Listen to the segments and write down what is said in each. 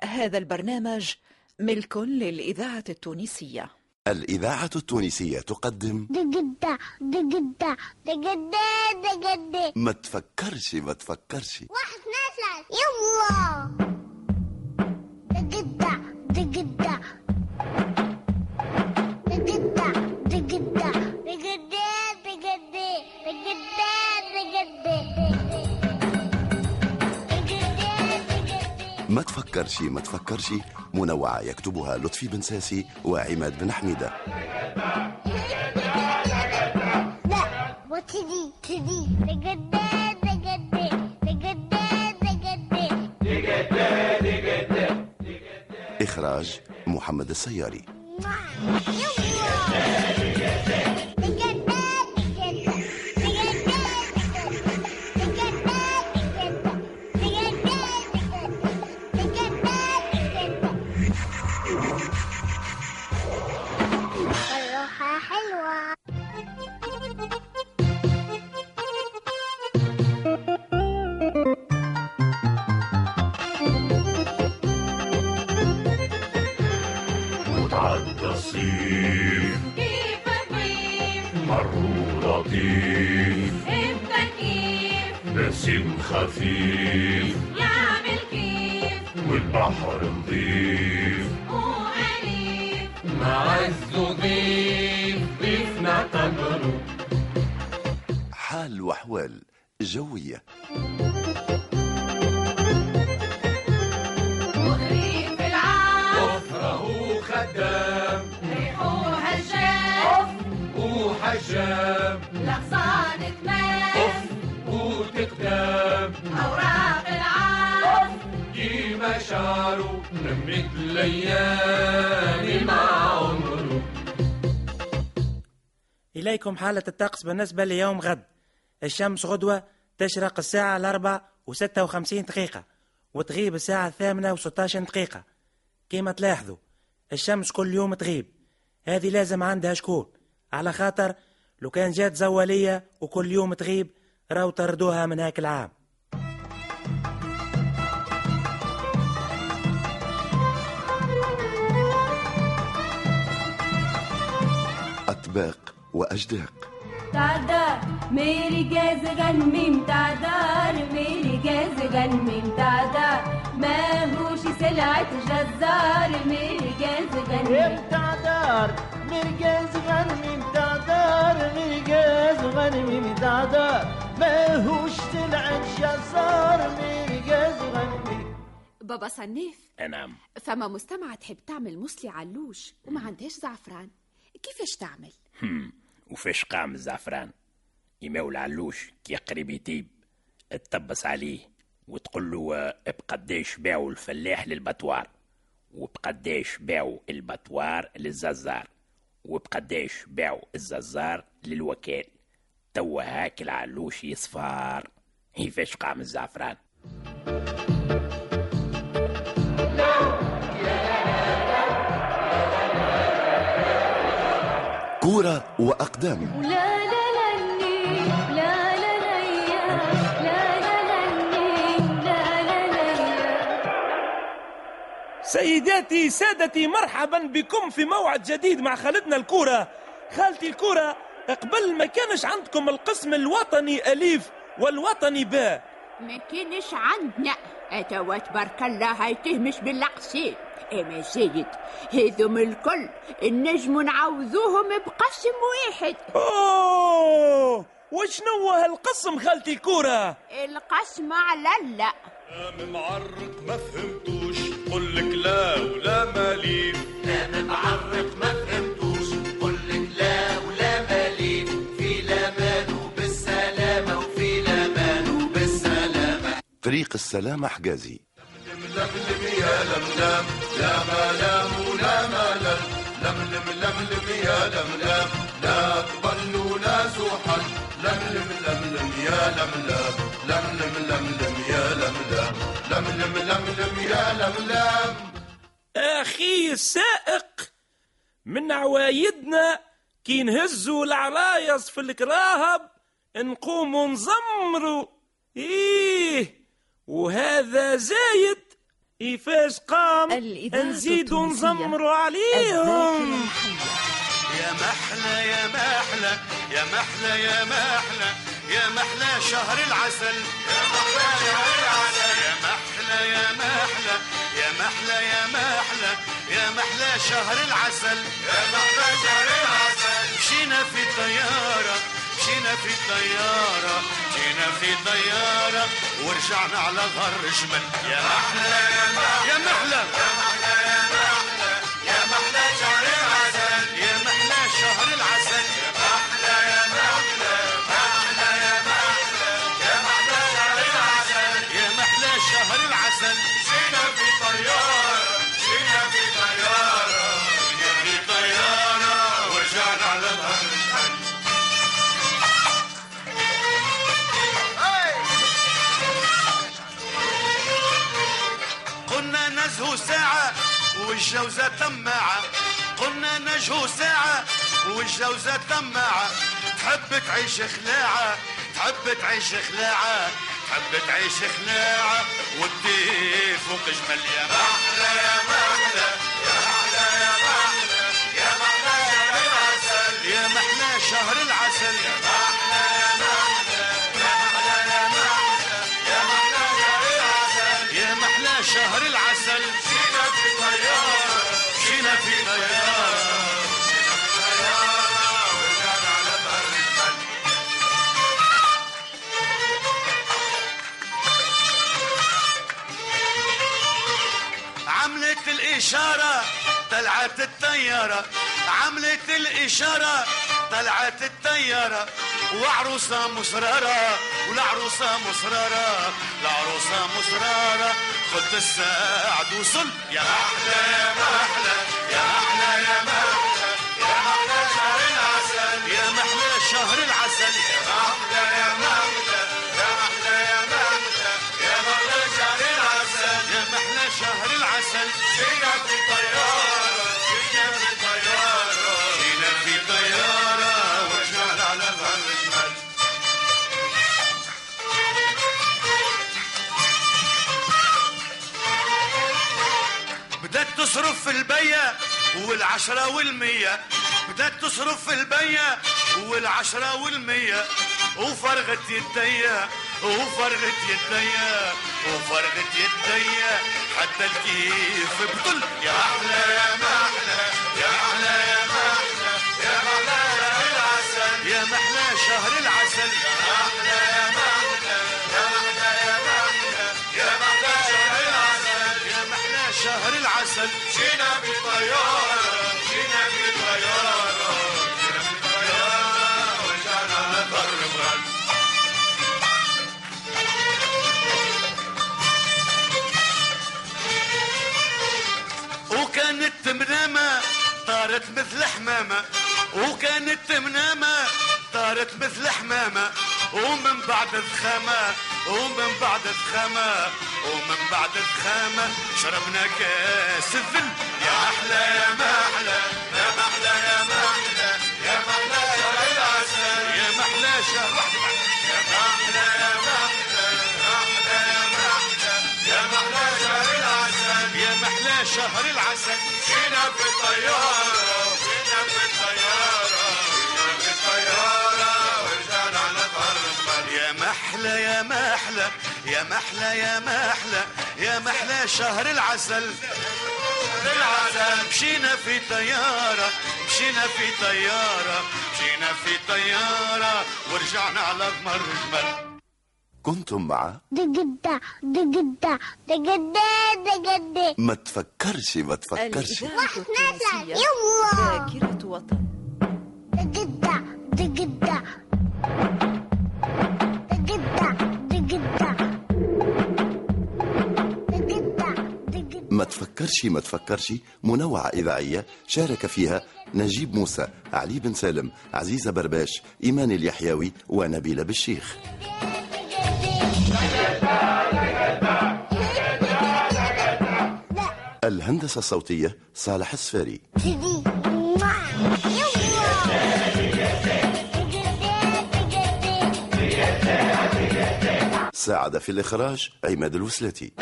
هذا البرنامج ملك للإذاعة التونسية. الإذاعة التونسية تقدم دقدة دقدة دقدة دقدة. ما تفكرش ما تفكرش. واحد اثنين ثلاثة. يلا. تفكرش ما تفكرش. منوعة يكتبها لطفي بن ساسي وعماد بن حميدة. لا إخراج محمد السياري. وتعدى الصيف كيف الضيف مروا لطيف انت كيف نسيم خفيف. يعمل كيف والبحر نظيف وأليف معز ضيف ضيفنا قدره حال وأحوال جوية. وحجام لغصان تمام. وتقدام أوراق العام. كيما شعره نمت الليالي مع عمره. إليكم حالة الطقس بالنسبة ليوم غد. الشمس غدوة تشرق الساعة الأربع وستة وخمسين دقيقة وتغيب الساعة الثامنة وستاشر دقيقة. كيما تلاحظوا الشمس كل يوم تغيب. هذه لازم عندها شكون؟ على خاطر لو كان جات زوالية وكل يوم تغيب راو طردوها من هاك العام. أطباق وأجداق. تعدار ميري جاز غنمي تعدار ميري جاز غنمي تعدار ما هوش سلعة جزار ميري جاز غنمي بتاع دار مرقاز غنمي بتاع دار غنمي بتاع دار ماهوش جزار مرقاز غنمي بابا صنيف نعم. فما مستمعة تحب تعمل مسلي علوش وما عندهاش زعفران. كيفاش تعمل؟ وفاش قام الزعفران؟ يمول علوش كي قريب يتيب. تطبس عليه وتقول له بقداش باعوا الفلاح للبطوار؟ وبقداش باعوا البطوار للززار؟ وبقداش باعوا الززار للوكال توا هاك العلوش يصفار. كيفاش قام الزعفران؟ كورة وأقدام. سيداتي سادتي مرحبا بكم في موعد جديد مع خالتنا الكورة. خالتي الكورة قبل ما كانش عندكم القسم الوطني أليف والوطني باء. ما كانش عندنا. أتوا تبارك الله هايته مش بالعقسين اما زايد هذم الكل النجم نعوذوهم بقسم واحد. أوه! وشنو هالقسم خالتي الكورة؟ القسم على لا. معرق ما فهمتوش. قل لك لا ولا ماليف لام معرق ما فهمتوش قل لك لا ولا ماليف في لامان وبالسلامة وفي لامان وبالسلامة طريق السلامة حجازي لملم يا لملم لا ملام ولا ملم لملم لملم يا لملم لا تضل ولا زحل لملم لملم يا لملم لملم لملم يا لملم لملم لملم يا لملم أخي السائق من عوايدنا كي نهزوا العرايس في الكراهب نقوموا نزمروا. إيه وهذا زايد كيفاش قام نزيدوا. نزمروا عليهم. يا محلى يا محلى يا محلى يا محلى. يا محلى شهر العسل. يا محلى شهر العسل. يا محلى يا محلى يا محلى يا محلى يا محلى شهر العسل. يا محلى شهر العسل. مشينا في طيارة مشينا في طيارة مشينا في طيارة ورجعنا على ظهر جمل يا محلى يا محلى. يا محلى. يا محلى يا محلى والجوزة تماعة. قلنا نجهو ساعة والجوزة تماعة. تحب تعيش خلاعة تحب تعيش خلاعة تحب تعيش خلاعة. ودي فوق جمل يا محلى يا محلى عملت الإشارة طلعت الطيارة عملت الإشارة طلعت الطيارة وعروسة مصرارة والعروسة مصرارة العروسة مصرارة خد الساعد وصل. يا محلى يا محلى يا محلى تصرف في البية والعشرة والمية. بدأت تصرف في البية والعشرة والمية. وفرغت يديا وفرغت يديا وفرغت يديا حتى الكيف بطل يا أحلى يا محلى شهر العسل. جينا بطيارة جينا الغرب وكانت منامة طارت مثل حمامة. وكانت منامة طارت مثل حمامة. ومن بعد الثخامة ومن بعد الثخامة ومن بعد الثخامة شربنا كاس الذل يا أحلى يا محلى يا محلى يا محلى يا محلى شهر العسل يا محلى شهر واحد يا محلى يا محلى يا محلى يا محلى يا محلى شهر العسل يا محلى شهر العسل جينا في الطيارة جينا في الطيارة جينا في الطيارة ورجعنا على ظهر يا محلى يا محلى يا محلى يا محلى يا محلى شهر العسل. العسل مشينا في طيارة مشينا في طيارة مشينا في طيارة ورجعنا على ظهر الجبل. كنتم مع دقدة دقدة دقدة دقدة ما تفكرش ما تفكرش. التونسية يلا. ذاكرة وطن. تفكرش ما تفكرش منوعة إذاعية شارك فيها نجيب موسى علي بن سالم عزيزة برباش إيمان اليحيوي ونبيلة بالشيخ الهندسة الصوتية صالح السفاري ساعد في الإخراج عماد الوسلاتي.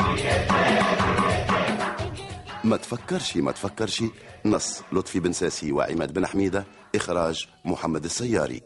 ما تفكرش ما تفكرش. نص لطفي بن ساسي وعماد بن حميدة إخراج محمد السياري.